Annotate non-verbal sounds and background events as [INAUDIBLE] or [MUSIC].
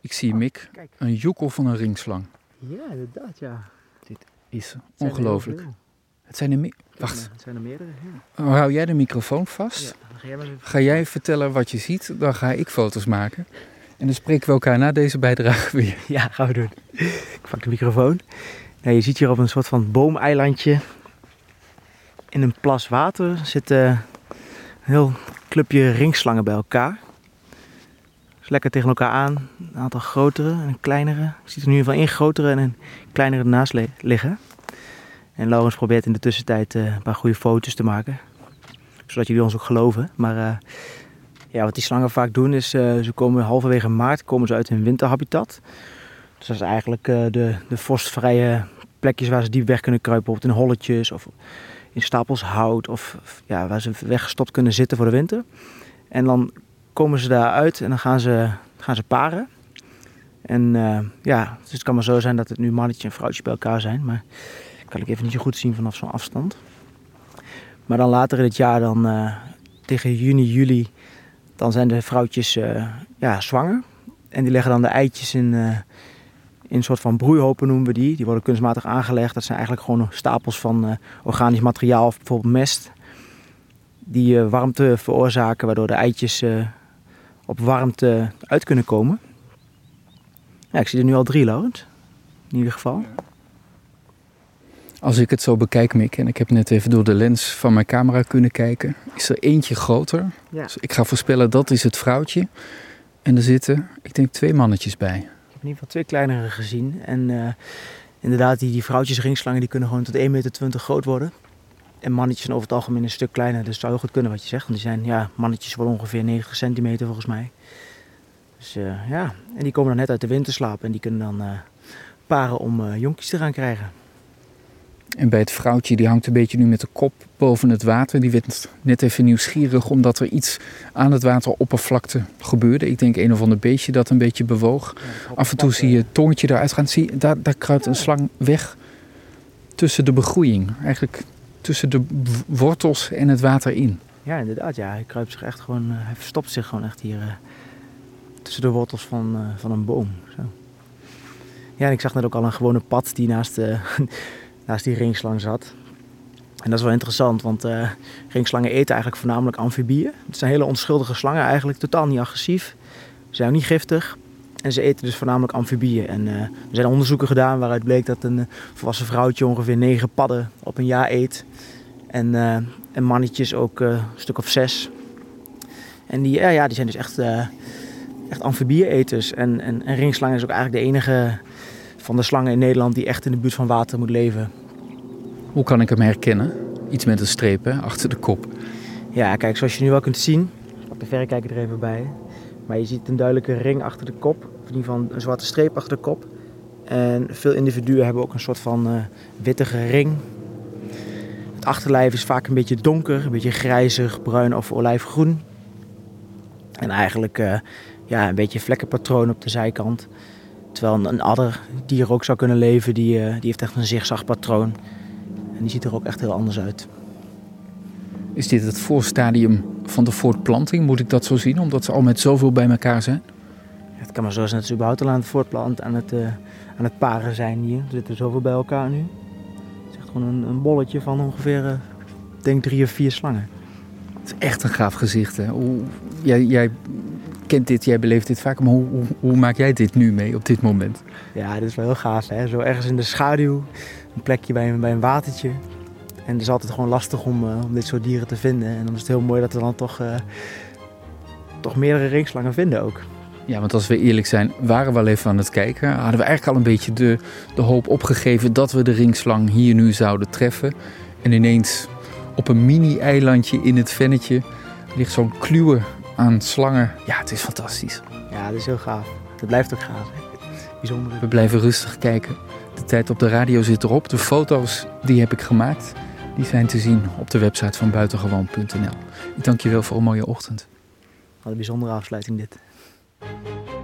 Ik zie Mick, Kijk. een joekel van een ringslang. Ja, inderdaad, ja. Is er heel ongelooflijk. Het zijn er Wacht, Het zijn er meerdere. Ja. hou jij de microfoon vast? Ja, dan ga jij even- Ga jij vertellen wat je ziet, dan ga ik foto's maken. En dan spreken we elkaar na deze bijdrage weer. [LAUGHS] Ja, gaan we doen. Ik pak de microfoon. Nou, je ziet hier op een soort van boomeilandje in een plas water zitten een heel clubje ringslangen bij elkaar. Lekker tegen elkaar aan. Een aantal grotere en een kleinere. Je ziet er nu in ieder geval één grotere en een kleinere ernaast li- liggen. En Laurens probeert in de tussentijd eh, een paar goede foto's te maken. Zodat jullie ons ook geloven. Maar eh, ja, wat die slangen vaak doen is, eh, ze komen halverwege maart komen ze uit hun winterhabitat. Dus dat is eigenlijk de, de vorstvrije plekjes waar ze diep weg kunnen kruipen. Bijvoorbeeld in holletjes of in stapels hout. Of, ja, waar ze weggestopt kunnen zitten voor de winter. En dan komen ze daar uit en dan gaan ze, gaan ze paren. En eh, ja, dus het kan maar zo zijn dat het nu mannetje en vrouwtje bij elkaar zijn. Maar dat kan ik even niet zo goed zien vanaf zo'n afstand. Maar dan later in het jaar, dan, eh, tegen juni, juli, dan zijn de vrouwtjes eh, ja, zwanger. En die leggen dan de eitjes in, in een soort van broeihopen noemen we die. Die worden kunstmatig aangelegd. Dat zijn eigenlijk gewoon stapels van organisch materiaal of bijvoorbeeld mest. Die warmte veroorzaken, waardoor de eitjes op warmte uit kunnen komen. Ja, ik zie er nu al drie, Laurent. In ieder geval. Als ik het zo bekijk, Mick, en ik heb net even door de lens van mijn camera kunnen kijken, is er eentje groter. Ja. Dus ik ga voorspellen dat is het vrouwtje. En er zitten, ik denk, twee mannetjes bij. Ik heb in ieder geval twee kleinere gezien. En eh, inderdaad, die, die vrouwtjes ringslangen die kunnen gewoon tot 1,20 meter groot worden. En mannetjes zijn over het algemeen een stuk kleiner. Dus het zou heel goed kunnen wat je zegt. Want die zijn, ja, mannetjes worden ongeveer 90 centimeter volgens mij. Dus eh, ja, en die komen dan net uit de winterslaap. En die kunnen dan eh, paren om eh jonkjes te gaan krijgen. En bij het vrouwtje, die hangt een beetje nu met de kop boven het water. Die werd net even nieuwsgierig omdat er iets aan het wateroppervlakte gebeurde. Ik denk een of ander beestje dat een beetje bewoog. Af en toe zie je het tongetje eruit gaan. Zie, daar, daar kruipt een slang weg tussen de begroeiing. Eigenlijk tussen de wortels en het water in. Ja, inderdaad. Ja, hij kruipt zich echt gewoon, eh, hij verstopt zich gewoon echt hier eh, tussen de wortels van, eh, van een boom. Zo. Ja, en ik zag net ook al een gewone pad die naast, eh, [LAUGHS] naast die ringslang zat. En dat is wel interessant, want ringslangen eten eigenlijk voornamelijk amfibieën. Het zijn hele onschuldige slangen eigenlijk, totaal niet agressief. Ze zijn ook niet giftig. En ze eten dus voornamelijk amfibieën. En eh, er zijn onderzoeken gedaan waaruit bleek dat een eh, volwassen vrouwtje ongeveer negen padden op een jaar eet. En, eh, en mannetjes ook een stuk of zes. En die, ja, ja, die zijn dus echt, echt amfibieëters. En, en, en ringslang is ook eigenlijk de enige van de slangen in Nederland die echt in de buurt van water moet leven. Hoe kan ik hem herkennen? Iets met een streep hè, achter de kop. Ja, kijk, zoals je nu wel kunt zien. Ik pak de verrekijker er even bij. Maar je ziet een duidelijke ring achter de kop. In ieder geval een zwarte streep achter de kop. En veel individuen hebben ook een soort van eh, wittige ring. Het achterlijf is vaak een beetje donker, een beetje grijzig, bruin of olijfgroen. En eigenlijk eh, ja, een beetje vlekkenpatroon op de zijkant. Terwijl een, een adder die er ook zou kunnen leven, die, eh, die heeft echt een zigzagpatroon. En die ziet er ook echt heel anders uit. Is dit het voorstadium van de voortplanting? Moet ik dat zo zien, omdat ze al met zoveel bij elkaar zijn? Het kan maar zo zijn dat ze überhaupt al aan het voortplanten, aan het, eh, aan het paren zijn hier. Er zitten zoveel bij elkaar nu. Het is echt gewoon een, een bolletje van ongeveer, eh, denk drie of vier slangen. Het is echt een gaaf gezicht. Hè? Hoe, jij, jij kent dit, jij beleeft dit vaak, maar hoe, hoe, hoe maak jij dit nu mee op dit moment? Ja, dit is wel heel gaaf. Hè? Zo ergens in de schaduw, een plekje bij een, bij een watertje. En het is altijd gewoon lastig om, eh, om dit soort dieren te vinden. En dan is het heel mooi dat we dan toch, toch meerdere ringslangen vinden ook. Ja, want als we eerlijk zijn, waren we al even aan het kijken. Hadden we eigenlijk al een beetje de, de hoop opgegeven dat we de ringslang hier nu zouden treffen. En ineens op een mini-eilandje in het vennetje ligt zo'n kluwe aan slangen. Ja, het is fantastisch. Ja, dat is heel gaaf. Het blijft ook gaaf. Bijzonder. We blijven rustig kijken. De tijd op de radio zit erop. De foto's die heb ik gemaakt. Die zijn te zien op de website van buitengewoon.nl. Ik dank je wel voor een mooie ochtend. Wat een bijzondere afsluiting dit. Música